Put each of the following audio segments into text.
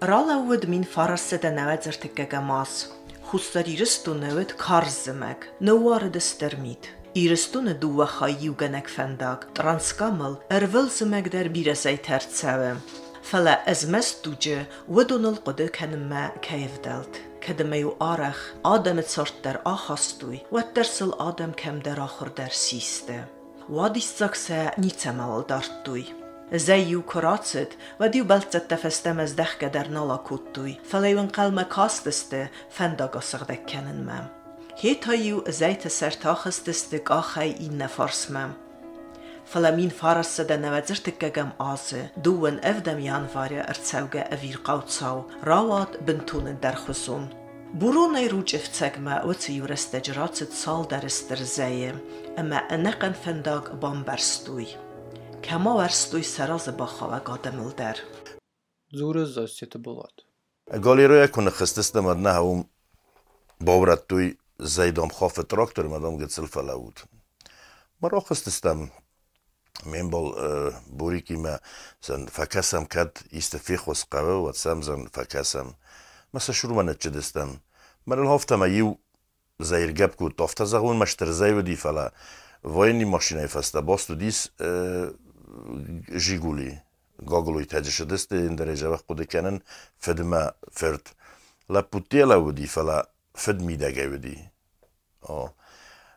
Ralaud մին ֆարսեդը նավաձր թկկա մաս։ Խուստար իրստունեվդ քարզմակ։ Նոուարը դստերմիտ։ Իրստունը դուվա խայի ու գնակ ֆենդակ։ Տրանսկամլ ervel զմակդար բիրասայ թերցավը։ Ֆալա ազմաս դուջը ոդոնալ կոդը քանմա քայվդալտ։ Կդմեյ ու արախ ադամը ծորտտար ախաստույ։ Ուատտերսլ ադամ կամդար ախորդար սիստե։ Wadis ծակսա նիցամալ դարտույ։ Zeju koracit, vad ju baltsette festemes dehke der nola kuttui, felejön kalme kasteste, fendagasag dekkenen mem. Hét hajú zejte szertachasztisztik ahely inne farszmem. Falamin farasszede nevezirtik gegem azı, duen evdem janvarja ercevge evir qautsau, rawat bintunin derxusun. Burunay ruç evcegme ötsi jureste jracit sal derester zeyi, ema eneqen fendag bamberstuy. کما ورستوی سراز با خواه گاده ملدر زور از داستی تو بلاد اگلی رو یکون خستست نه هاو باورد توی زیدام خواه فتراک تر مدام گه چل فلا خستستم من بال بوری که ما زن فکستم کد ایست فیخ و سقوه و زن فکستم ما شروع منت چه دستم من الان هفتم ایو زایر گپ کو تافت زغون مشتر زایو دی فلا واینی ماشینای فاستا باستو دیس جیگولی گوگلوی تجش دسته این در ایجا وقت قده کنن فرد لپوتیه لابو دی فلا فد میده ودی.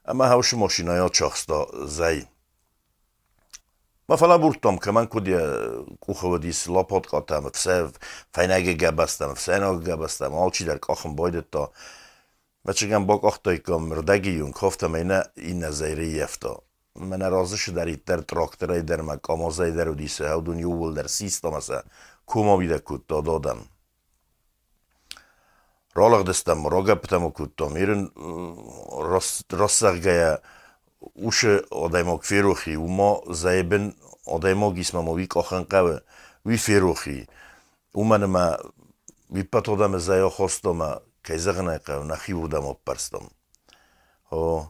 اما هاوش ماشین های ها چخص زی ما فلا بورتم که من کدی کوخه ودی دیس لپوت قاتم فسه فینگه گه بستم فسه اینا گه بستم آل چی در که بایده تا مچه گم باک آخ تایی کام مردگی اینه این نزیری یفتا мене разыше дар иттер тракторе дар макамазе дар удисе ҳав дунё вул дар систамаса кумавида кутта додан ролах дестам рога питама кутта мирин рассагая уше одаймак умо заебен одаймо одаймак исмамавик оханқаве ви ферухи уманама виппат одаме зая хостама кайзағнайқав нахивудам оппарстам о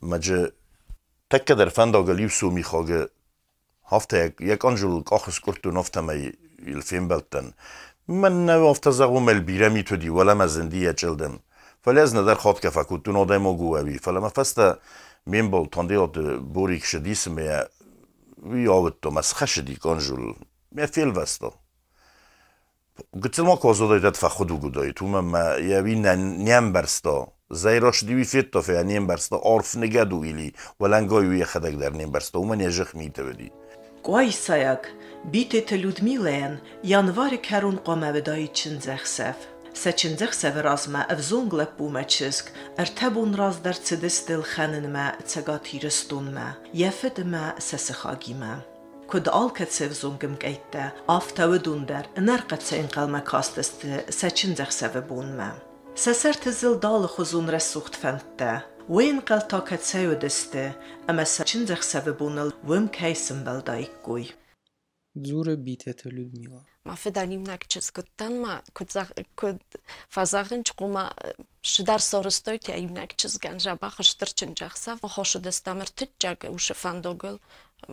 маҷа tekka der fenda galib sumi khage hafta jak jak anjul qahs kurtu nafta may il fimbelten من وقت زغم البيرامي تدي ولا ما زندية جلدم فلازم در خود كفا كنت نودم وقوابي فلما فست من بول تنديلت بوريك شديس ميا ويوتو مسخة شدي كونجول ميا فيل وستو قلت لما كوزو دايت فخدو قدايت وما ما يا بينا نيام برستو زایرۆشدیوی فێت تۆفەیە نێن بەرستە ئۆرف نگەد و ویلی وەلەنگۆی ویە خەدەک دەرنێن بەرستە و منێژەخ میتەوەدی. Guay sayak, bitete Ludmilen, yanvarı kerun qomavedayı çinzəxsəv. Səçinzəxsəv razma əvzonglə buməçisk, ərtəbun razdər çidistil xəninmə, çəgatirəstunmə, yəfidmə, səsixagimə. Kud alkətsəv zongim qeyddə, aftəvə dundər, nərqətsəin qalmə kastəsti, səçinzəxsəvə bunmə. Səsər tızıl dalı xuzun rəsuxt fənddə, وين قال تاكا تسايو دسته اما ساچن زخ سببون وم كيسن بلدايك گوي زور بيتت لودميلا ما فدانيم ناكچس گتن ما كوزاخ كود فازاخن چقوما شدار سورستوي تي ايم ناكچس گنجا باخشترچن جخسا خوش دستامر تجاگ وش فاندوگل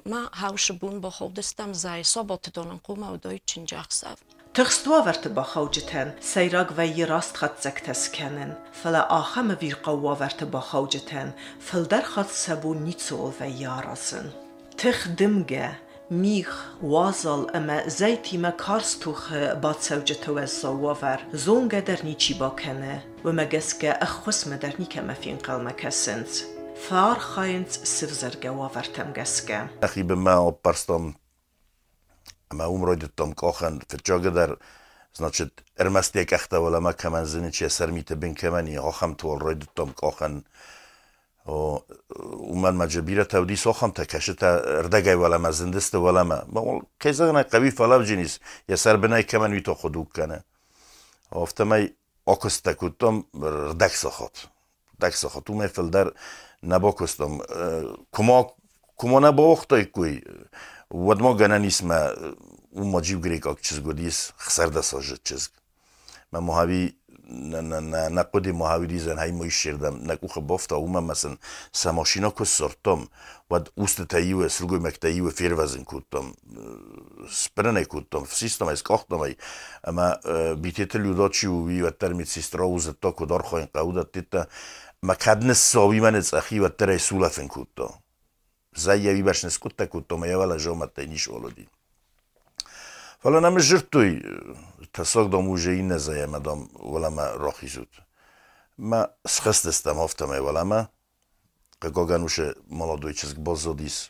ما هاوش بون بخود دستام زاي سوبوت دونن قوما ودوي چن جخسا Թղստուավերտը բախաուջթեն, սայրակ վայ երաստ խածեք թեսքենեն, ֆլա ախամը վիր կաուավերտը բախաուջթեն, ֆլդար խածսաբու նիցով վայ յարասն։ Թխ դմգե, միխ, ուազալ ըմը զայթիմը կարս թուխը բացաուջթով է սաուավեր, զոնգ էդեր նիչի բակենը, վմգեսկե ախխոս մդեր նիքեմը ֆին կալմակեսնց։ Ֆարխայնց սիվզերգե ուավերտեմ գեսկե։ Ախիբը մա օպարստոմ umrojdettam kochen förtjöge där значит ermastek achta wala ma kaman zini che sarmite bin kamani hocham tol rojdettam kochen ومن مجبيرة تودي سوخم تكشتا اردقاي ولا ما زندست ولا ما ما كيزغنا قوي فلاو جنيس يسر بناي كمان ويتو خدوك كان افتماي اكستا كنتم ردك سخط ردك سخط وما فلدر نباكستم كما كما نباختای کوی ودما گنا نیسم اون ماجیب گریک اک چیز گودیس خسر دست آجد چیز. من مهاوی نقود محاوری زن های موی شیردم نکوخ بافتا اوما مثلا سماشینا که سرطم و اوست تاییو سرگوی مکتاییو فیر وزن کودتم. سپرنه کودتم. سیستم از کاختم ای. اما بیتیت لیودا چی و وی و ترمیت سیسترا و زتا کدار خواهین قودت تیتا ما کدن ساوی من از اخی و تره سولا فن کودتا. زای یوی برش نسکوتا Hvala nam žrt tuj, ta sok dom uže i ne zajema dom volama rohi zut. Ma sheste stam oftame volama, kako ga nuše malo dojčesk boz odis.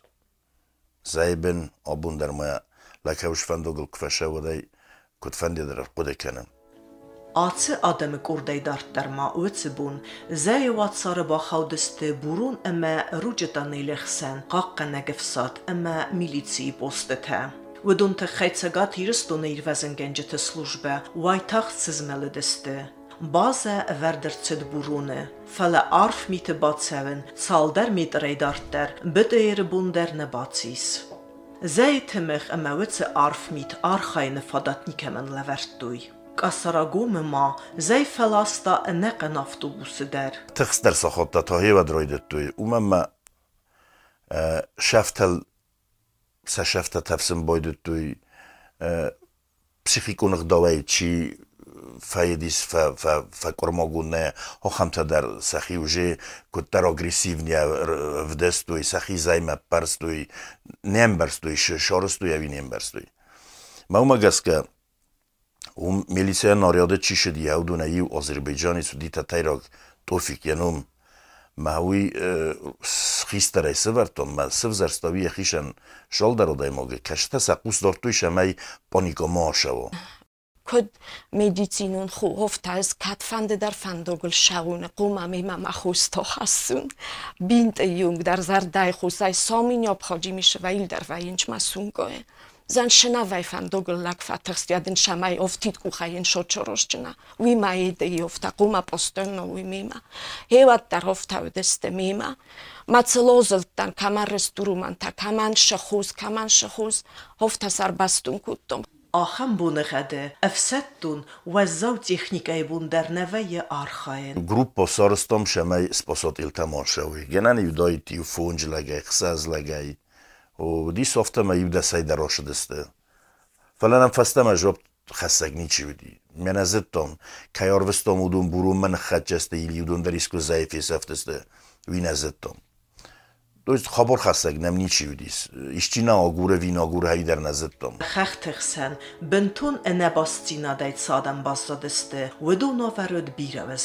Zajeben obundar moja, lakavuş fendogul kveşe voday, kut fendidir kudekenem. Ացը ադեմը կորդեի դարտտարմա ուծը բուն, զայը վացարը բախավդստը բուրուն ըմը ռուջտանել է խսեն, կաղ կնեգվսատ ըմը միլիցի պոստը թե։ թե խեցագատ իրստոնը իր վազենգենջը службе վայթախ սզմելը դստե Բազը վերդրցդ բուրունը ֆալը արֆ միթը բացավն ցալդար միտրեյ դարտեր բդեյր բունդերնը բացիս Զայթմեղ ամավցը արֆ միտ արխայնը ֆադատնիկեմն լավերտույ կասարագումը մա զայ ֆալաստա նեկն ավտոբուսը դեր Թխստեր սախոտա թահիվա դրոյդտույ ումամա շաֆթել sashafda tafsim boydutduy психикунах давайчи фаедис фа фа факормогуне хохамта дар сахи уже куттар агрессивния вдестуй сахи займа парстуй нембарстуй шорстуй ави нембарстуй мавмагаска ум милисия наряда чи шуд яудунаи азербайҷани судита тайрак тофик янум маҳуи хистаре сывартон ма сывзарстави хишан шол дародай моге кашта сақус дортуй шамай панико моашаво код медицинун хуофтаз катфанде дар фандогл шауне қумами мама хусто хасун бинт юнг дар зардай хусай самин обходжи мишваил дар ваинч масунгое ზან შნავაიფან დოგლაკვა თხსტიადენ შამაიოვ თიტკუხაიენ შოჩოროშჭნა ვიმა ედიოვ და mima. პოსტენო ვიმიმა ევატაროვ თავდესტე მიმა მაცლოზლთან კამარესტურუმანთა კამან kaman კამან შხუს ჰოფთასარბასტუნ კუტტომ Ахам буныгады, эфсаттун, ваззау техникай бундарнавая архаен. Группа сарыстом шамай спасат илтаман шауи. Генан юдай тифунж лагай, хсаз лагай. و دی صفت ما یه دسته ای دراش دسته فعلا من فست ما جواب خسگ نیچی بودی من از اتام که یار وستام و دون برو من خد جسته ایلی و دون دریسک و زیفی سفت از اتام. خبر خستگ نم نیچی بودیس ایشتی نا آگوره وین نا آگوره هایی در نزد دام خخ تخسن. بنتون انه باستینا دایت سادم بازدادسته و دو نوورد بیره و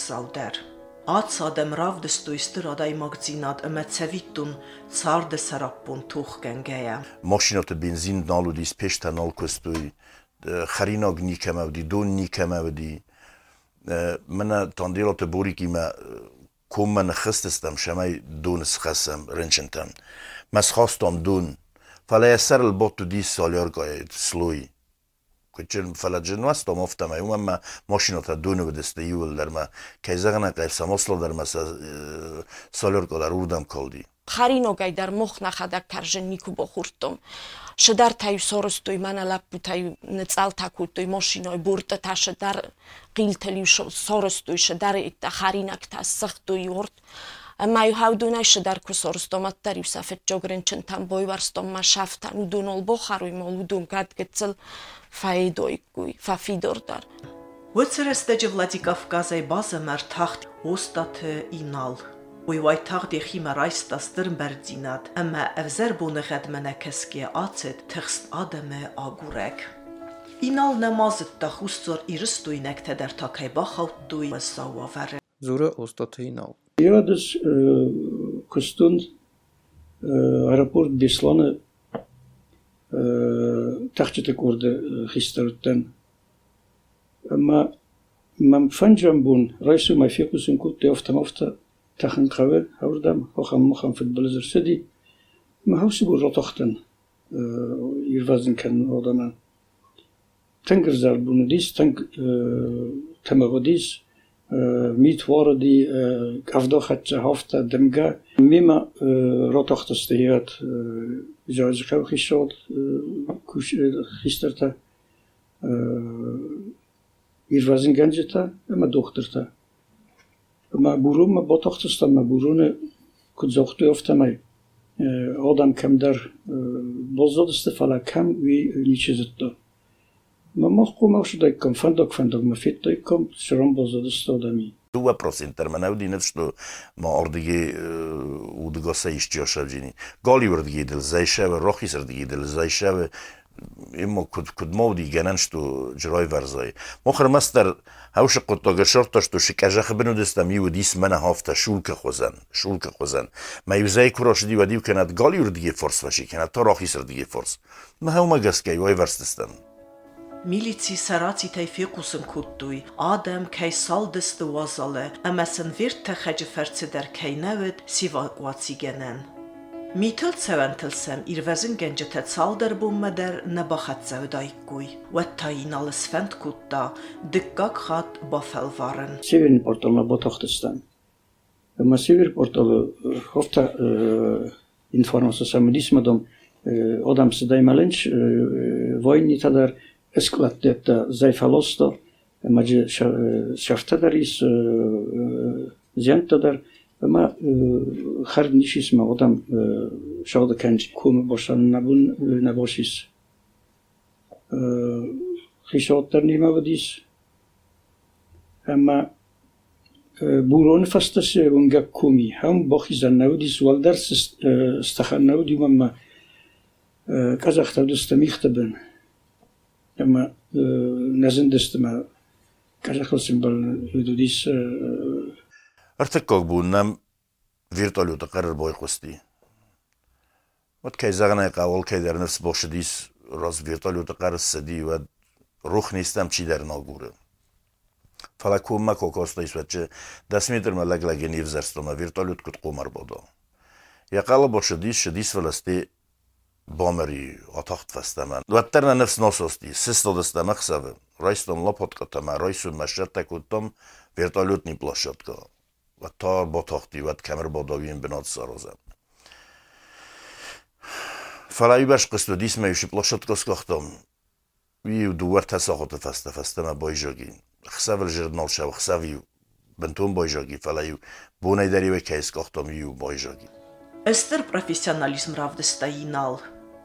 Ացադեմ ռավ դստույստր ադայմակ ծինատ ըմեցևիտուն ցարդը սարապուն թուխ կենգեյա։ Մաշինատը բենզին նալուդիս պեշտան ալկստույ խարինակ նիկեմավդի, դոն նիկեմավդի։ Մնա տանդելատը բորիկի մա կոմ մն խստստամ շամայ դոնս խասամ ռնչնտամ։ Մաս խաստամ դոն։ Ֆալայ սարլ բոտու դիս սալյար գայ սլույ։ კუჩენ ფალაჯენვა სტომოფტამა უმამა მოშინოთა დუნუდეს და იულდარმა ქეზაღნა ყევსა მოსლოდარმა სოლორკოლარ ურდამ ქოლდი ხარინოგაიდარ მოხნახადა კარჟენ ნიკუბო ხურტომ შდართაი სოროსტუი მანალაპუთაი წალთაკუტუი მოშინოი ბურტთა შდარ ღილთელი სოროსტუი შდარი და ხარინაკთა სხტუი ორთ մայուհավդունայ շդարքուս օրստոմատտար յուսաֆետ ճոգրեն չնտան բոյվարստոմ մաշավտան ու դունոլ բոխարույ մոլուդուն կատգծլ ֆայդոյկուй ֆաֆիդորտար Ոծրեստեջը Վլադիկավկազի բազը մեր թախտ ոստաթե ինալ Ու այ թաղդի խիմար այս տաստր մերդինատ, ըմը ավզեր բունը խետմենը կսկի ացետ, թխստ ադմը ագուրեք։ Ինալ նամազը տախուստոր իրստույնեք թե դերթակայ բախավտույ սավավարը։ Զուրը ոստաթեինալ։ باخوتوي وساوافر زورة أستاتينال Iadis kustund aeroport Beslana tachtete kurde gisterten. Maar mam fanjam bun raisu ma fikusin kutte ofta ofta تخن قبل هوردم وخم مخم في البلزر سدي ما هو سبور رطختن يرفزن كان ودنا تنقر زال بونديس تنق تمغديس ميت ми творади авдохатча ҳафта дымга мима ротохтастиҳият ҷоизқав хишод хистарта ирвазин ганҷита ама духтирта ма бурума ботохтаста ма буруна кудзохту ёфтамай одам камдар бозодиста фала кам ви ничизитто dar bozodiste fala kam vi niçizitto. Ma moħku ma xu dajkom, fandok fandok ma fit dajkom, xerom bozodiste odami. Дува просинтер ма навди нешто ма ордиги удго се ишчиошавджини. Голи урдиги дил зайшаве, рохис урдиги дил зайшаве, има куд куд мовди генан што џрой варзай. Мохр мастер هاوش قطاق شرطش تو شکجه خبنو دستم یو دیس من هافته شولک خوزن شولک خوزن ما یوزای کراش دی و دیو کند گالی رو دیگه فرس وشی کند تا راخی سر دیگه فرس ما هاو ما گسکی وای ورس دستم միլիցիսարացի թեյֆիկուսն կուտտույ, ադեմ կեյսալ դստուազալ է, ամասն վիրտ թե խեջվերցի դեր կեյնավետ սիվակուացի գենեն։ Միտել ցևանտելսեմ իրվեզին գենջեթե ցալդեր բումմեդեր նաբախացավ դայկուй վեթային ալսվենտ կուտտա դկկակ խատ բաֆելվարն Սիվին պորտոլնա բոթոխտստան Մասիվիր պորտոլը հովտա ինֆորմացիա սամդիսմադոմ одам սդայմալենչ վոյնի թադար esklad detta Zeyfalosta, mađe šaftadarız, ziyantadır. Ama her nişis ma odam şağda kenci kumu boşan nabun naboşis. Xişotlar nima vadiz. Ama بورون فستس ونگا کومی هم باخی زنو دیس والدر استخنو دیو مما کازاختا دوستا bin Ама е, не знам да сте ма. Казах ли съм бъл додис... Артакок бой қосты. Вот кай загнай кавол кай дар нефс боши дис раз виртолюта карар сади ва рух нистам чи дар нагуре. Фала кумма кокоста исваче дасмитрма лаглагени взарстома виртолют кут қомар бодо. Якала боши дис ши дис Bomeri, ataht festemen. Dvetterna nefs nasosti, sisto desteme xeve. Rajstom lapotka teme, rajsum meşrette kuttum, vertalutni plaşatka. و تا با تاختی و کمر با داوین بناد سارازم فلایی بش قسط و دیس میوشی پلاشت کس کختم وی دوور تساقط فسته فسته ما بای جاگی خساو الجردنال شو خساوی بنتون بای جاگی فلایی بونه داری و کیس کختم ویو بای جاگی استر پروفیسیونالیزم راو دستایی نال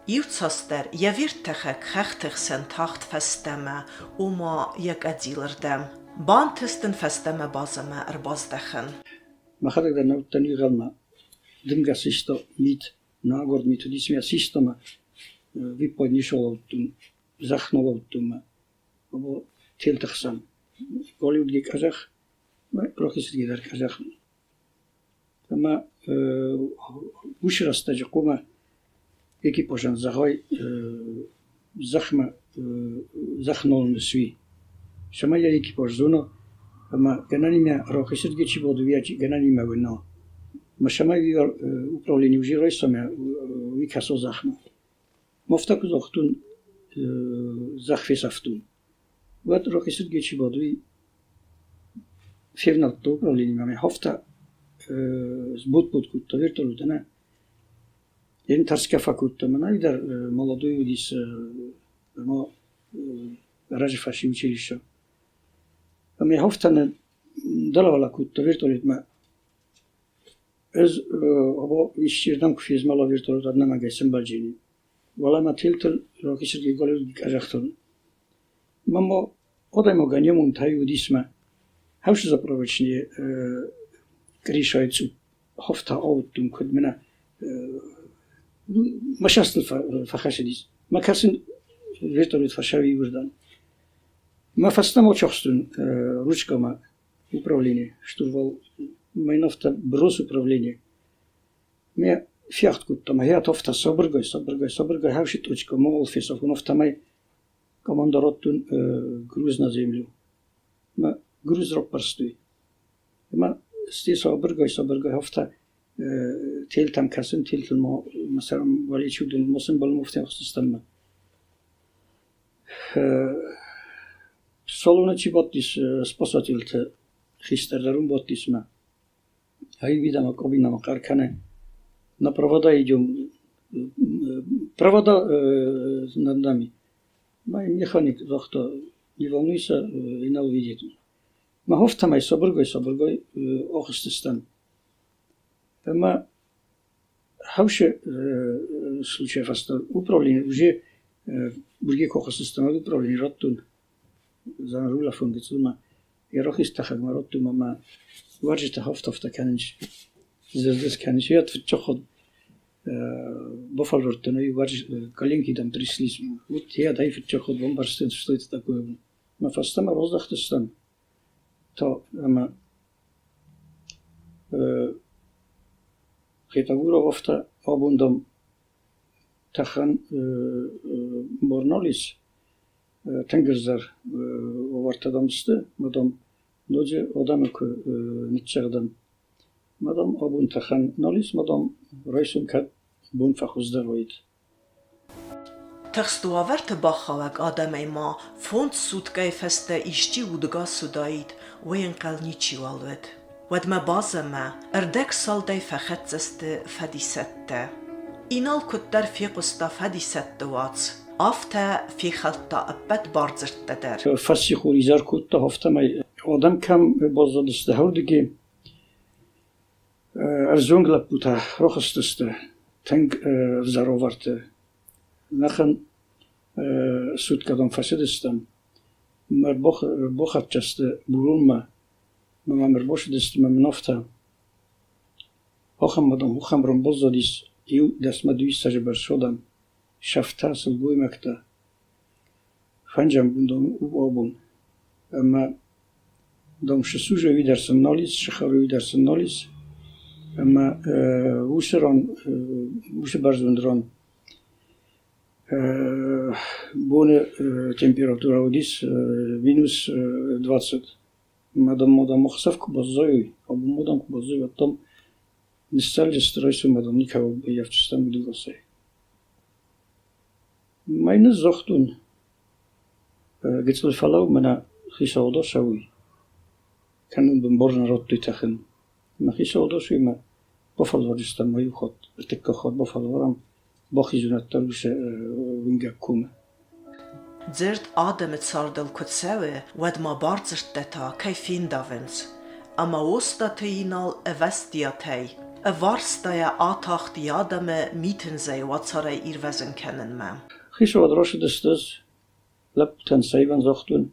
Իուցաստեր եվիր թխեք խեղթեղ սեն թախտ ֆեստեմը ումա եկադիլրդեմ Բանթստն ֆեստեմը բազամը ըրբազդախն Махадак да наутани галма дымга сишто мит нагорд мит дисмя система ви поднишол тун захнол тун або телтахсан Голливудге казах ма профессорге дар казах ама ушраста жакума экипажан загой захма захнол нсви шама я экипаж зона Ама генанime рохисит ги чи боду вия чи генанime вино. Ма шама ви управление уже ройсаме ви касо захма. Мофта ку зохтун захфе сафтун. Вот рохисит ги чи боду ви февнал то управление маме хофта сбут пут кутта вертолутана. Един тарска факутта мана видар молодой дис мо Ражифаши училище. Ами хофтан далавала кутта вертолет ма Ez abo işçirden kufizmala virtual adına ma geçsin balcini. Valla ma tiltil rokişir ki golü kajaktın. Mamo odaj mo ganjem un taju disma. Hauš zaprovačni krišajcu hofta autum kod mena مشاستن faxashidis. Makasin vetorit fashavi юждан. Мафастамо чохстун ручкама управление, штурвал майновта брос управление. Ме фяхткут там я тофта собргой, собргой, собргой, хавши точка мол фисов, но в тамай командороттун груз на землю. Ма груз рок простой. Ма сти собргой, собргой, хафта тел там касын, тел тел мо, масарам вали чудун, мосын бал муфтен хостистан Солуначи боттис спасателте хистерлерун боттисма. Хай видама кобинама каркане. На провода идем. Провода над нами. Май механик захта не волнуйся, инал видит. Ма хофтамай собргой собргой охстыстан. Ама хауше случаев остал управление уже бурге кохстыстан управление роттун за рула фунгицума ярохис тахагма роттума ма варжита хофтофта канич зердес канич ят фчоход Буффало и варж коленки там тряслись. Вот я дай фчоход бомбарстен, что это такое? Ma fasta ma rozdachtastan. To ama Pythagorov-то обундам тахан борнолис тенгиздар овартадамсты мадам ноди одамык нитчагдан мадам обун тахан нолис мадам райсун кат бун фахуздар оид Թղստու ավարտը բախավակ ադամայմա ֆոնտ սուտկայ ֆեստը իշտի ու դգա սուդայիտ ու ենկալ նիչի վալվետ ما بازما اردك صالدي فخت فدي ستة إنال كتر في قسطا فدي ستة واتس أفتا في خلطة أبت بارزرت در فاسي خوري زار كتا هفتا ما آدم كم بازا دسته هودگی ارزونگ لپوتا روخستسته تنگ زاروارته nachher äh, memamir boşu destim em nofta. Oxem badam, oxem rom bozda dis, iu desma duista je ber sodam, şafta sıl buymakta. Fancam bundan u obun. Ama dom şu suje vidersin nolis, şıxarı vidersin nolis. Ama uşeron, uşe barzundron. Bune temperatura udis minus 20 madam modam ohsa v kubazovi, obu modam kubazovi, tam не стали стройство мадамника я в чистом видел сей. Майна зохтун. Гитсул фалау мана хисаудо шауи. Канун бен боржен рот титахен. Ма хисаудо шуи ма бофал варжистан маю хот. Текка хот бофал варам. Бохи зунаттар виша винга кума. ուշը վինգակում Ձերտ ադեմը ցարդել կցավը վադմա բարձր տետա կայֆին դավենց ամա ոստա թեինալ էվեստիա թեյ Վարստայա աթախտի ադամը միթնզե վացարայ իր վեզն կենն մա Խիշո դրոշը դստս լապտան սայվան զոխտուն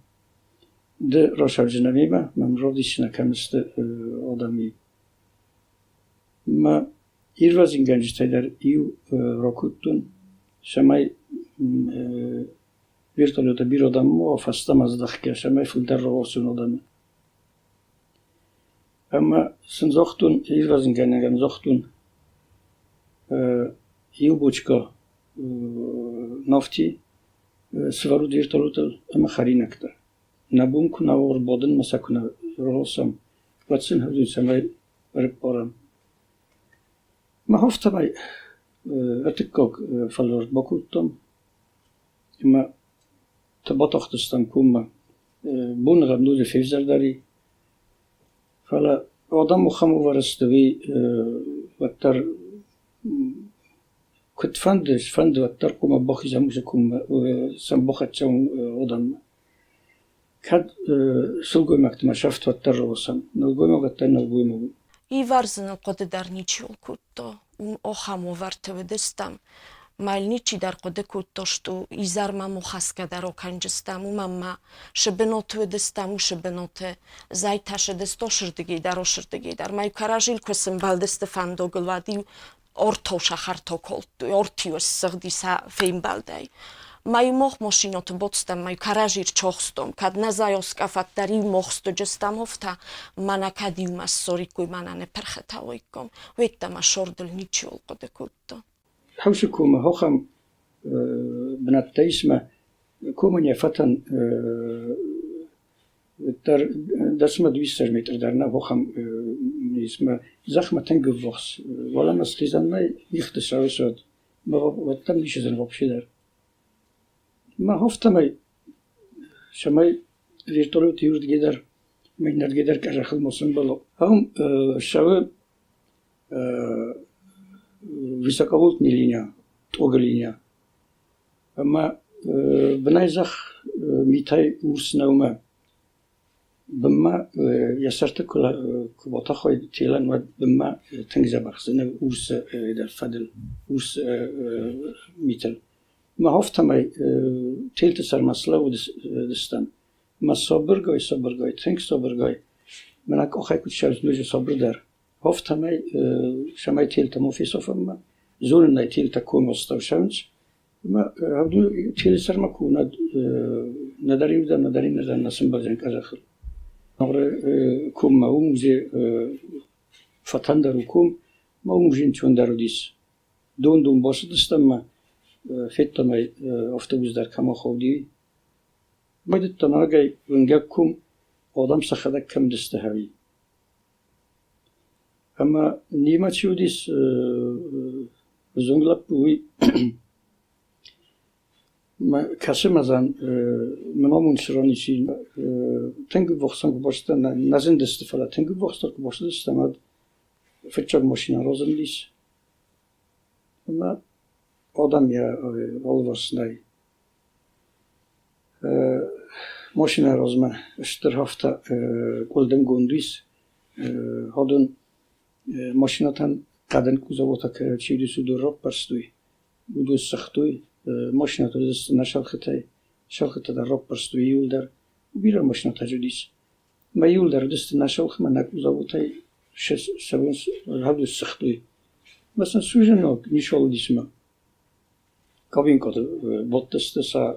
դե ռոշարջնավիմը մամ ռոդիշնա կամստը ադամի մա Irvazin gençler iyi rokuttun. virtuale të birë odam muafa së të mazdhëhke, shëmë e fëllë dërë rëvosun odamë. Ama së nëzohtun, e izvazën nga nga nafti, së varu të virtuale ama harinë këta. Në bunë këna orë bodën, mësa këna rëvosam, vatsën hëvdën se. Ma hoftë të bëj, atë kokë falërë, bëkutë tëmë, ma ta botochtastan kuma bunra nuli fevzardari. Fala odam uhamu varastavi vattar كنت فندش فند وتر كوما بوخي زموش كوما سم بوخت شون odam كاد سلقوي مكتما شفت وتر وسم نلقوي مكتما نلقوي مكتما иварзна қодедар ничиол кутто ум охамо вартеведестам майлничи дар қоде кутто шту изарма мухаска дар оканҷистам умамма шебенотведестам у шебеноте зайташедесто ширдиги дар оширдиги дар маю каражил квесим балдесте фандогилвади ортов шахарто колту ортиос сигдиса феймбалдай май мох машинот боцтам май каражир чохстом кад назайос кафат дари мохсто жестам офта мана кадиума сорикуй мана не перхета ойком ветта ма حوشكو آه، آه، آه، ما هوخم بنات تيسما كومن يا فتن در دسم دویستر میتر در نه بخم نیست ما زخم تنگ وخص ولی ما سخیزن نه نیخت سر سود. ما وطن نیشه زن وپشی در ما هفته می شما ریتولو تیورد گیدر می نرگیدر که رخل موسم بلو. هم شوه высоковольтная линия, Тога линия. toga liniya ammo binayzah mitay ursinavma binma yasarta kubota hoy telan va binma tingza baxsini ursa eda fadil urs mitil ma hoftamay telta sarmaslav distan ma sobirgoy sobirgoy ting sobirgoy minak ohay kutshal nuja sobirdar Ofte har vi kommer til til مفيسوفم زورنا til til كوموستوشنش ما عبدو تشيل سرما كونا نداري ودا نداري نزا نسم بزن كازاخل نغر كوم ما ومزي فتان دارو كوم ما ومجين تون دارو ديس دون دون باش دستما فتا ما افتبوز دار كما خودي بدت تناغي ونجاكم ودم سخدك كم دستهاوي Ама нема чудис зонглап уй кашымазан мынамун сыроничи тенги бохсан кубошта назин дестифала тенги бохстар кубошта дестамад фичак машина розын лис ама odam ya olvasnay. Moşina rozma ştır hafta golden gondis. Hodun мошинатан қадин кузовота карачиди судоррок парстуй гудус сахтуй е, мошината на шалхата шалхата да рок парстуй юлдар бира мошината жудис ма юлдар дисти на шалхма е, е, на кузовотай шес савон радус сахтуй. Масалан суженок нишолдисма кабинката боттасты са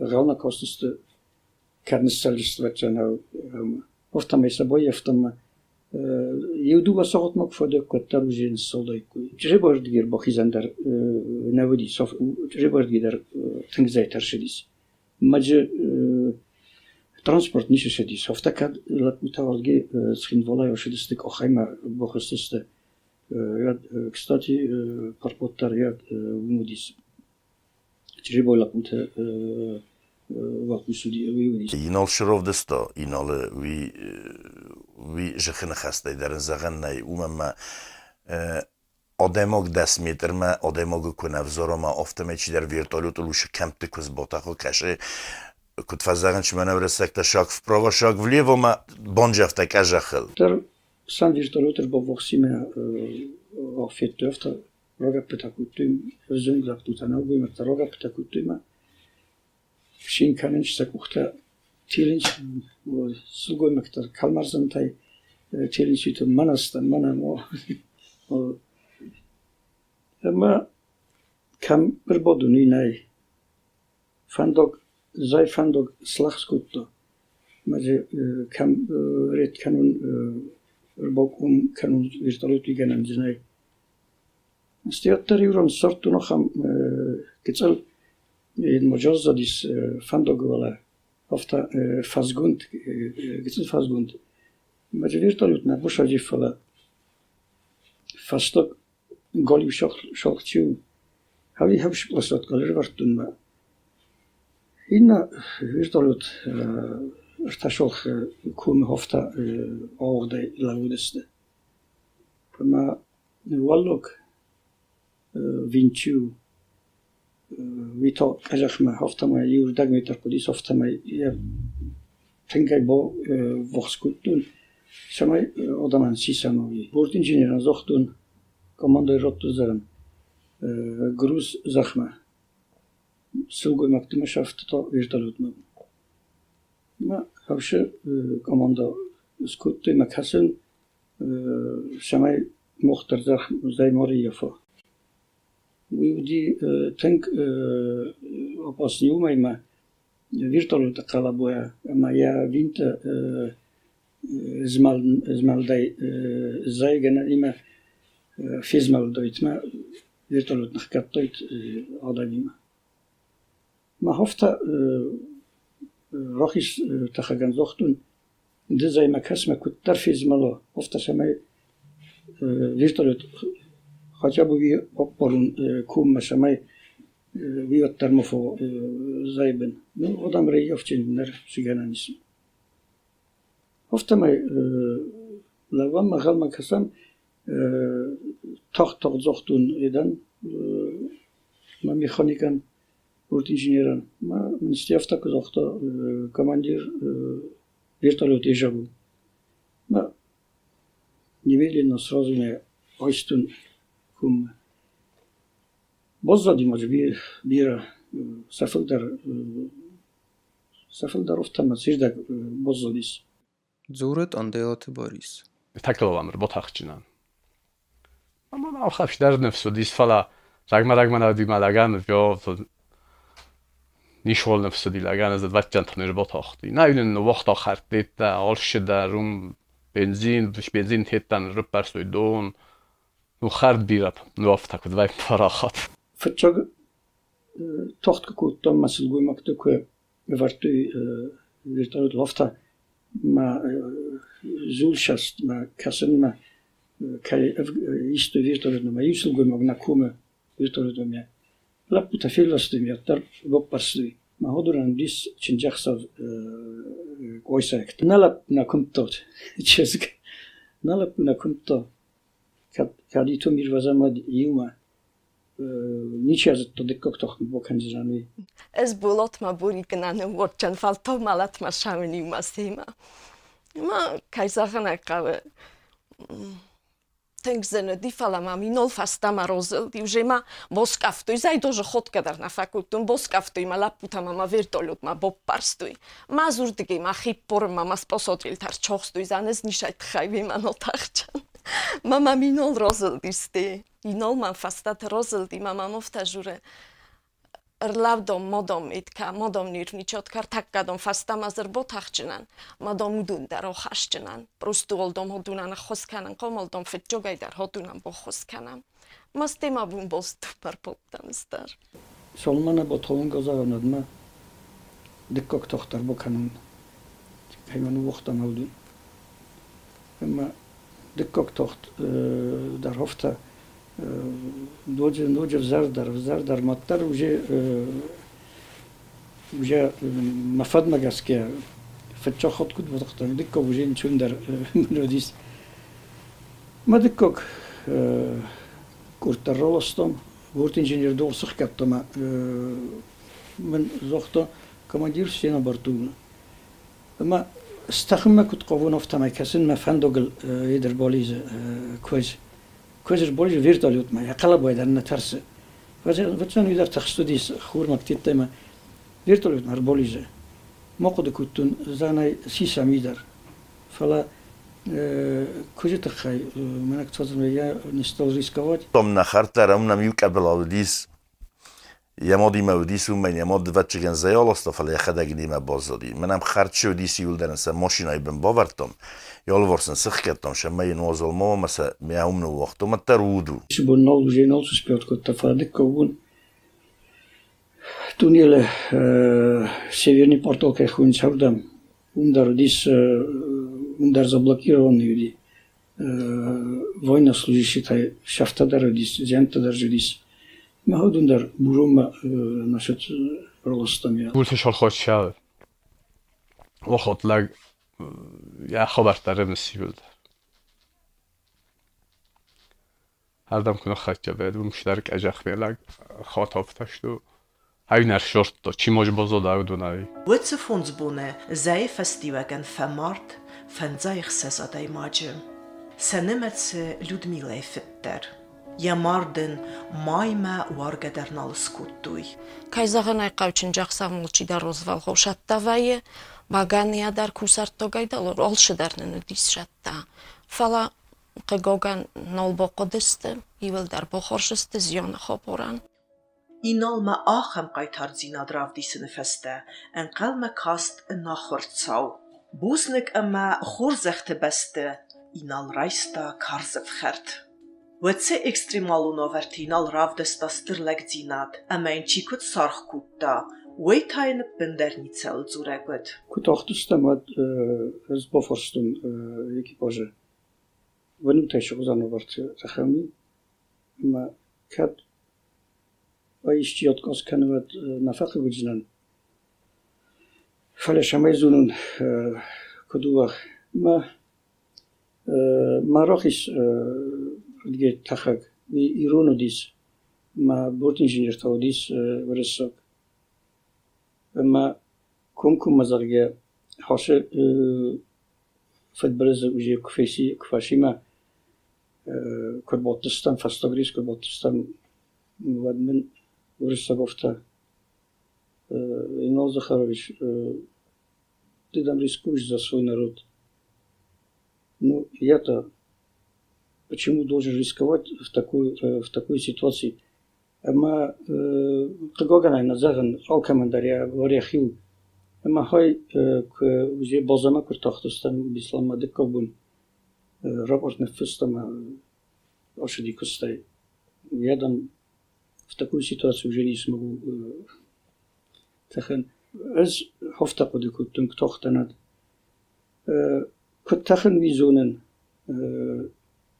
равна костасты каднисталиствачана овтамайса боевтама bojeftama Jeuduva sohotmak fodok tarujin solaiku. Trebordgir bohizandar navodi sof trebordgidar tengzay tarshidis. Maje transport niše šedis. Ofta kad latmutavardgi skin volaj ošedistik ohajma bohosteste ряд, кстати, парпоттар ряд умудис. Чребой лапуте ваку суди виудис. Инал шров десто, инал ви wat we Инолшыров дысто, инолы ви ви жихны хастай дарен загыннай умама odemok dasmeterma odemogu kunavzoroma oftomechilar vertolyot ulushi kamta kuzbotahu kashi kutfazag'inch manevra sakta shok wprawo shok wlewo ma bądźawta każa chyl. Ter sam vertolyot bo woksime ofiettowta roga pytakutyma, wzung dla ptutanogu, roga pytakutyma, Шинканың сакухта телин сүгөмөктөр калмарзантай телин сүйтүп манастан мана Ama kam bir bodu ninai. Fandog, zai fandog slach skutto. Maze kam ret kanun rbog um kanun virtalut igenem zinai. Stiattari uron sortu noham gitsal Mojozzodis e, Fandogole ofta e, Fazgund, e, Gizit Fazgund, Macie virtualut na busza dziewfola. Fastok golił szokcił, ale ja byś posłat koleż wartunma. Inna virtualut ta szok kum hofta oogdaj laudeste. Ma wallok vinciu Ehm, mi to żechme hoftama już dag mi tarkudis hoftama ja tenkay bo ehm, voxkuttun samay ehm, odaman sisanovi burdin jineran zohtun komandoy rottuzaran gruz zahme silgoy maktuma shaft to vertolyotma ma havshi komando skuttu makhasin samay muhtar zahm zaymoriyefo We would think of virtualul taqala ma ja vinta zmalday zaygana ima virtuele ma virtualul nahkattoyt adamima. Ma hofta rohis tahagan zohtun dizayma kasma kuttar fizmalo, hofta maar virtualul хотя бы ви опорун кум шамай ви оттармофо зайбен ну одам рей овчин нер сигананис офтамай лавам махал макасам тох тох зохтун идан ма механикан бортинженерен. Ма мен стефта козохта командир вертолет ежабу. Ма немедленно сразу мне ойстун حکومه باز زدیم بیره سفل در سفل در افتم سیر در باز زدیس زورت اندیات باریس تکل وامر بطاق چینان اما من خفش در نفسو دیس فلا رگم رگم نا دیما لگن یا nişol nəfsidir ləqəniz vətcən tanır bataqdı. Nə bilin vaxt axırdı da alşı da rum benzin, benzin tetdən rüpər söydün. وخربيرت نوفتك ودبايك فراخت فتشغ تخت كوتا مسل قوي مكتوك يفرتي يرتغد لفتا ما زولشاست ما كسن ما كي يستو يرتغد ما يوصل قوي مغنا كوما يرتغد ما لابو تفيلس دم يتر بقبرس دي ما هدران ديس چنجخصا قويسا اكت نلب نكمتوت چزك نلب نكمتوت кади ту мирвазамад юма э, ничиазат тодекок тохми бокандиранви эз булотма бурикнане ворчан фалто малатма шавнима сема ма кайзаханакаве тенкзене дифалама минол фастама розел дивжема боскафтуй зай дожа хоткадар на факультум боскафтуй ма лапутама ма вертолют ма боппарстуй ма зур диги ма хиппорма ма спосодрилтар чохстуй занез нишайтхайви ма нотахчан мама минол розылдисти инол манфастат розылди мама муфта журе. Рлавдом модом итка модом нирничоткар таккадом фастамазыр бо тахчинан мадом удун даро хашчинан просто олдом ҳодунана хосканан комолдом фитҷогай дар ҳодунан бо хосканам мастема бун боз тупар поптамистар солмана бо товон гозаронадма диккок тохтар бо канун ҳайвану вохтамавду ма дыккоктохт дархофта нодже нодже зардар зардар маттар уже уже мафад магаске фатчохот кут бодохтан дыккок уже нчундар мелодис мадыккок куртаролостом Wordt ingenieur dolsig kapte, maar men zocht commandier zijn op Maar استخمه کت قوون افتما کسین ما فندوگل ایدر بالیز کوز کوزر بالیز ویرتالیوت ما یقلا باید ان ترس وچن ویدر تخصدیس خور مکتیت ما ویرتالیوت ما بالیز ما قد کتون زانای سیسا میدر فلا کجا تخای من اکتوزم یا نستو رسکوات. Tom na hartlaram nam yuka belaludis. یا مود ایم او دیس اومن یا مود دوت چگن زیال استا فلا یخ دگی دیم باز دادی من هم خرچه او دیسی اول درن سه ماشین های بم باورتم. یا الورسن سخ کتم شم می نواز الما و مسا می هم نو وقت. و من تر او دو شی بون؟ نال بجی نال سو سپیاد کت تفرده که بون. تونیل سیویرنی پارتال که خوین چردم. اون در دیس اون در زبلاکیرون یودی وینا سلوژی شیطای شفتا در دیس زیانتا جدیس. Нагоден дар бурума э, насет э, Ролостамия. Гулти шолхоч шав. Вахотлаг э, я хабартаре мсибилд. Ҳардам куна хатҷа бед у муштарк ажах белаг хатофташту Айнар шорто, чи мож бозо да дунави. Вэцэ фонзбуне зай фестиваген фэмарт фэнзайх сэзадай маджы. Сэнэмэцэ Людмила Эфиттер. Ямардын майма варгадернал скуттуй. кайзағанай қавчин жақсамылчи дар розвал хошатта вайе багания дар кусарто гайдалор олшыдарнын дис шатта фала қегоган нол боқодысты ивел дар бохоршысты зион хопоран Ինալ մա ախեմ կայթար զինադրավ դիսնը ֆեստը, ընկալ մա կաստ նախորցավ։ Բուսնիկ ըմա խորզեղտը բստը, ինալ ռայստա կարզվ խերտ։ Wetsy ekstremalu novertinal ravdesta strlegzinat, a menci kut sarh kutta, wetain pendernicel zureguet. Kut ochtustem ad e, zboforstum e, jaki boże. Wynim te się uzano warty zachemi, ma kat, a iści od e, na fachy godzinan. Fale szamezunun koduach ma, ma rochis, илге тахак ирону дис ма борт инженертао дис вирисак ма комкум мазарге хоша фидбириза уже куфеси куфашима курботистан фастогрис курботистан ва мин вириса гуфта инол захарович ты там рискуешь за свой народ ну я-то почему должен рисковать в такой, э, в такой ситуации. Ама э, тыгоганай назагын ал командария варяхил. Ама хай э, узе балзама куртахтыстан бисламма дыккабун. Рапорт нефестама ошади кустай. Я там в такую ситуацию уже не смогу. Тахан. Аз хофта куды куттым ктохтанад. Куттахын визунын.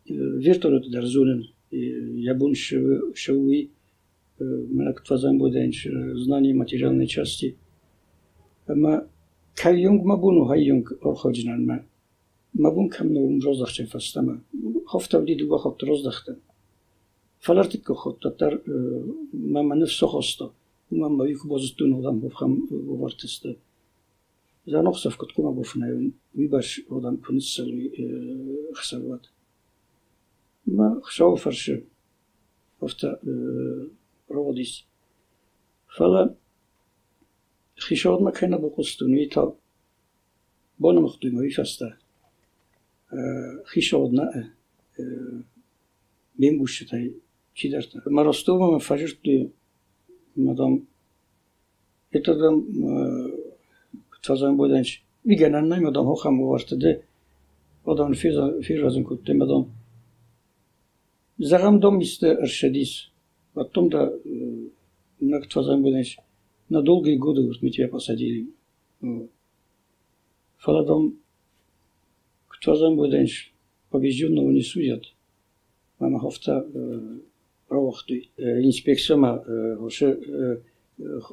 Virtualul dar zunen, я больше шоуи, мрак твазан буденч, знание материальной части. Ама кайюнг мабуну хайюнг орходинан ма. Мабун кам норм роздахчен фастама. Хофтав диду ба хот роздахтен. Фалартик ко хот татар мама нефсо хосто. Мама вик бозтун одам бовхам вовартеста. За нохсов коткума бофнаен. Вибаш одам кунисалуи хсалват. Ма хшау фарше офта проводис. Фала хишод ма кена бокустуни та бона мохтуй ма вифаста. хишод на мен буштай чидарта. Ма ростова ма фажирту madam etadam tazan bodanç igen nem madam hocham vardı de adam fiza firazın kutte madam Загамдом исте расшадис. Потом да, Нактвазам Бенеш, на долгие годы говорит, мы тебя посадили. Фаладом Ктвазам Бенеш, побежденного не судят. Мама хофта ровахты инспекцияма уже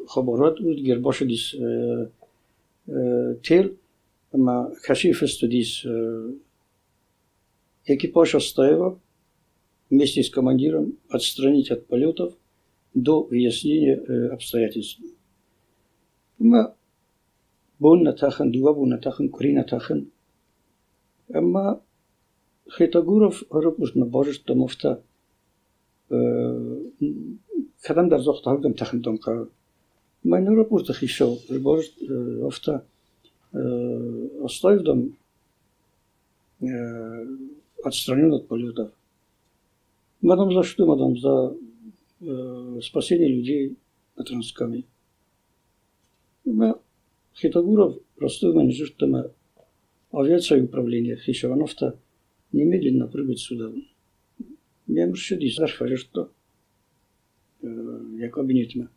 хабарат уд гербашидис тел, ма кашиф студис экипаж оставил, вместе с командиром отстранить от полетов до выяснения э, обстоятельств. Ма бун натахан, дуабу натахан, кури натахан. Ма Хетагуров арабуш на бажиш тамафта. Э, кадам дар зохта хавдам тахан дамка. Мен арабуш дахишал, э, бажиш афта. Оставив дам отстранен от полетов. Мадам, за что, мадам? За э, спасение людей от Рансками. Мы Хитогуров простой менеджер тема авиация и управление Хишевановта немедленно прибыть сюда. Я мужчина и зарфали, что э, я кабинет мы.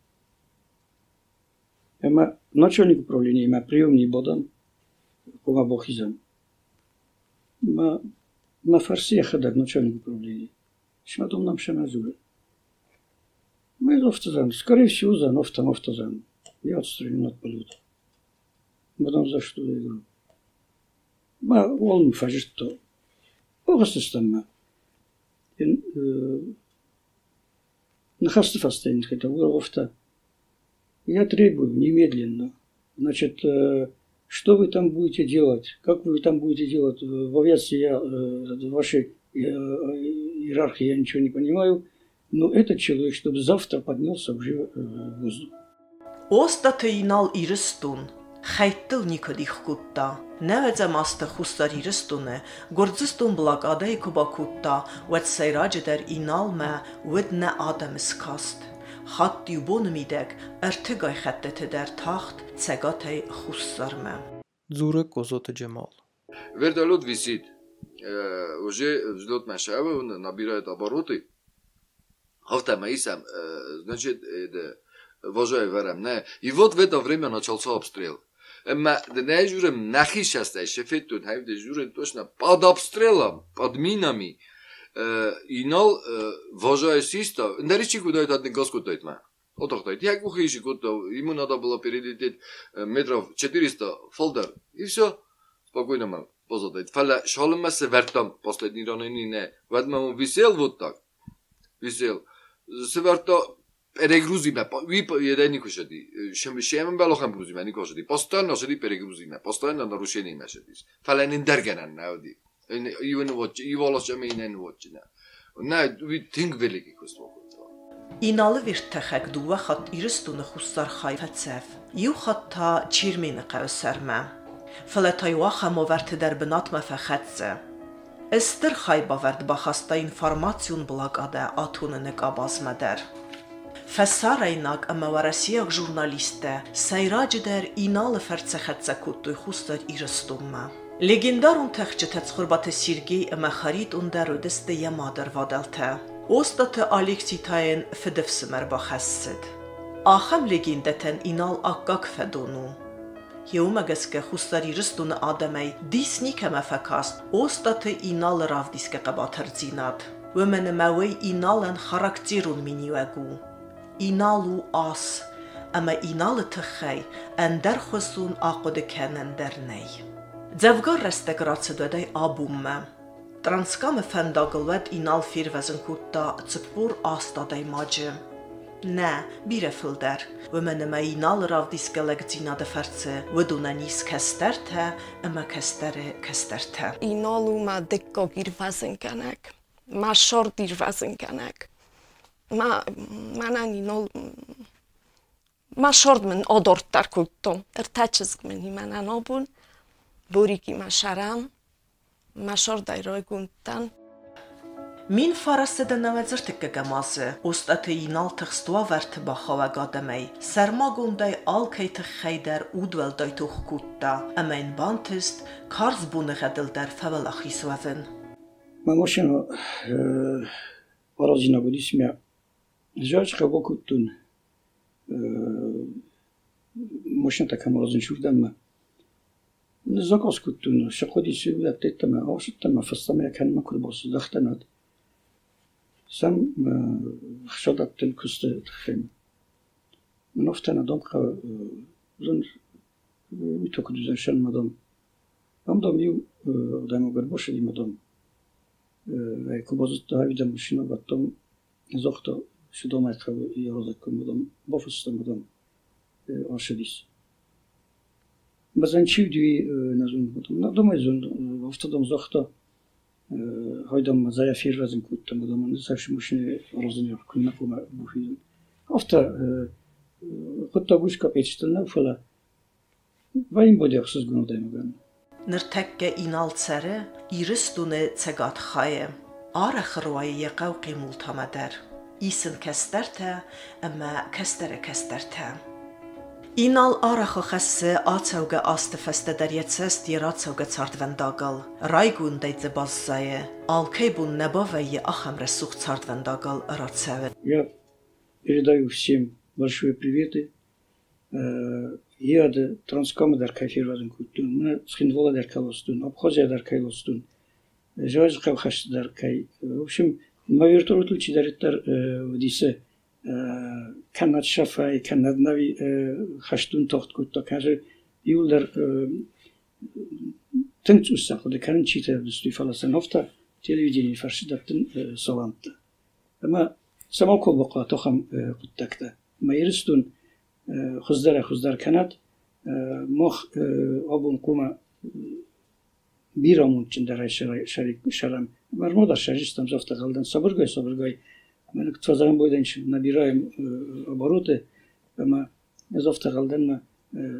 Эма начальник управления, эма приемный бодан, кома бохизам. Ма, ма фарсия ходят начальник управления. Шма дом нам. Ма из офтазан, скорее всего за офтан офтазан. Я отстранен от полета. Мадам за что я говорю? Ма он фажисто. Бога стама. нахасты фастейн это уровта. Я требую немедленно. Значит, что вы там будете делать? Как вы там будете делать? В авиации я, в вашей иерархии я ничего не понимаю. Но этот человек, чтобы завтра поднялся уже в воздух. Օստաթեյնալ իրստուն խայտլ նիկդիխ կուտտա Նավեծը մաստը խուստարիրստունը, գործստուն բլակադեի կուբակուտտա, ուետ սայրաջը դեր ինալ մե, ուետ նե ադեմ սկաստ։ Խատտի ու բոնը միդեկ, ըրթը գայ խետտեթը դեր թախտ, ցեգաթեի խուստար մե։ Ձուրը կոզոտը ջեմալ։ Вертолет висит. Э, уже взлетная а он набирает обороты. Автома и сам, э, значит, вожай верем. И вот в это время начался обстрел. Эма дежурим нахищастая, шефет тут, а, дежурим точно под обстрелом, под минами. Э, и ну, нол, вожай систа, наричи куда это один газ куда это вот так дает. Я кухающий кот, ему надо было перелететь метров 400 фолдер. И все, спокойно мало. bozodaydı. Fala şolmasa vertam posledni roneni ne. Vadma visel votak. Visel. Se verto перегрузиме, ви еден никој ќе ди, ќе ми шемен белохам грузиме, никој ќе ди, постојано ќе ди перегрузиме, постојано нарушени име ќе ди, фале не дергенен не оди, и во невоќе, и воло ќе ми и не невоќе, не. Не, ви тинг велики кој ствоко. İnalı bir təxək duva xat iristunu xussar xayfətsəf, yu xatta çirmini qəvsərmə. Ֆլեթայուախա մովերթի դերբնատմը ֆեխեցը։ Էստր խայբավերտ բախաստային ֆարմացիուն բլակադե աթունը նկաբազմը դեր։ Ֆեսարայնակ ամավարասիակ ժուրնալիստը Սայրաջը դեր ինալը ֆերցեխեցը կուտույ խուստը իրստումը։ Լեգենդարուն թղջթեց խորբատե սիրգի մախարիտ ունդարուդստը յամադր վադալթա։ Ոստատը Ալեքսի թայեն ֆդվսմեր բախասսդ։ Ախամ լեգենդատեն ինալ ակկակ ֆեդոնու Եումագսկը խուստարի ռստունը ադամայ դիսնի կմաֆակաստ, ոստատը ինալ ռավ դիսկը կբաթրձինատ։ Վմենը մավեյ ինալն խարակտիրուն մինիուագու։ Ինալու աս, ամա ինալը թխայ, անդար խոսուն աղոդը կենն դերնեյ։ Ձավգար ռստը գրացը դոդայ աբումը։ Տրանսկամը ֆենդագլվետ ինալ ֆիրվեզն կուտտա ծպուր աստադայ մաջը։ Նա բիրեֆուլդար, ոմենմայի նալ ռավդիսկելեք ծինադֆարցը, ոդունանիս քստերթը, ըմա քստերը քստերթը։ Ինոլումա դեկո գիրված ընկանակ, մա շոր դիրված ընկանակ։ Մա մանան ինոլ մա շորդ մն օդորտ տարկուտո, դրտաչսկ մն իմանան օբուն, բուրիկի մա շարամ, մա շորդ այրոյ գունտան։ 1400 90 կգամազը, ոստաթե 9 ստուավար թբախավա գադեմեի, սերմագոնդայ ալքեի թխեյդեր ուդվել դայտուխ կուտտա, ամեն բանթիստ կարզ բունը խետելդեր ֆավալախիսվազեն։ Մամոշինո առաջինագույնս միա ժաջ խագոկուտուն մոշին տակամ առաջին շուրդամը նզակոս կուտուն շախոդի շուրդա տետտամը, աշտտամը, ֆստամը կանմա կուրբոս դախտանատ Сам ходат тен кусте тхен. Mnoftena domka zon mi toko düzen şen madam. Am da miu odajmo garboše ima dom. E kubozut daha videm şino battom zohto şu doma ekra i rozakko madam. Bofusta madam. Orşedis. Bazen çiv düğü nazun madam. Na doma izun. hojdom zajafir razem kłótem, bo on zawsze musi rozumieć, kunna kuma buhidon. Ofta, xutta gushkap yetishtirna ufala, vayim bodya xsus gunodayma gan. Nirtekke inal tsere, iris dune tsegat xaye, ara xırvaye yeqaw qimul tamader. İsin kesterte, ama kestere kesterte. Ինալ արախը խսը ացավգը աստֆեստը դարյեցեստ երացավգը ցարտվանդագալ ռայգուն դայծը բասսայը ալքեյբուն նաբավայը ախամրը սուխ ցարտվանդագալ ռացավը Я передаю всем большие приветы. Я да Транскома дар кайфир вазен куттун, мына Схиндвола дар калостун, Абхазия дар кайлостун, Жаваз кавхаш дар кай. В общем, мавертор учи дар иттар вдисе كانت شفاي كانت نبي خشتون تخت كنت كاجر يولر تنت استقلد كان شيء تبستي فلسطين هفتا تلفزيوني فرشدتن صوانت أما سما كل بقى تخم قدكتا ما يرستون خزدر خزدر كانت مخ أبون كوما bir amun içinde şaram. Marmodar şaristam zofta kaldan sabır göy sabır göy. صبر گوی من توزارم بودن چون نبیرایم обороты اما زفت قلدن ما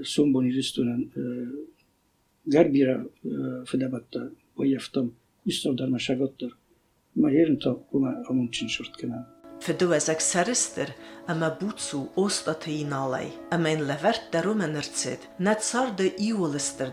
سوم بونی رستونن گر بیرا فدابتا و یفتم کستر در مشاگت در ما هیرن تا کوما امون چین شورت کنم Fydwezeg serystr yma bwtsw ostata i nalai, yma'n lefert darum yn yrtsid, nad sarda iwlystyr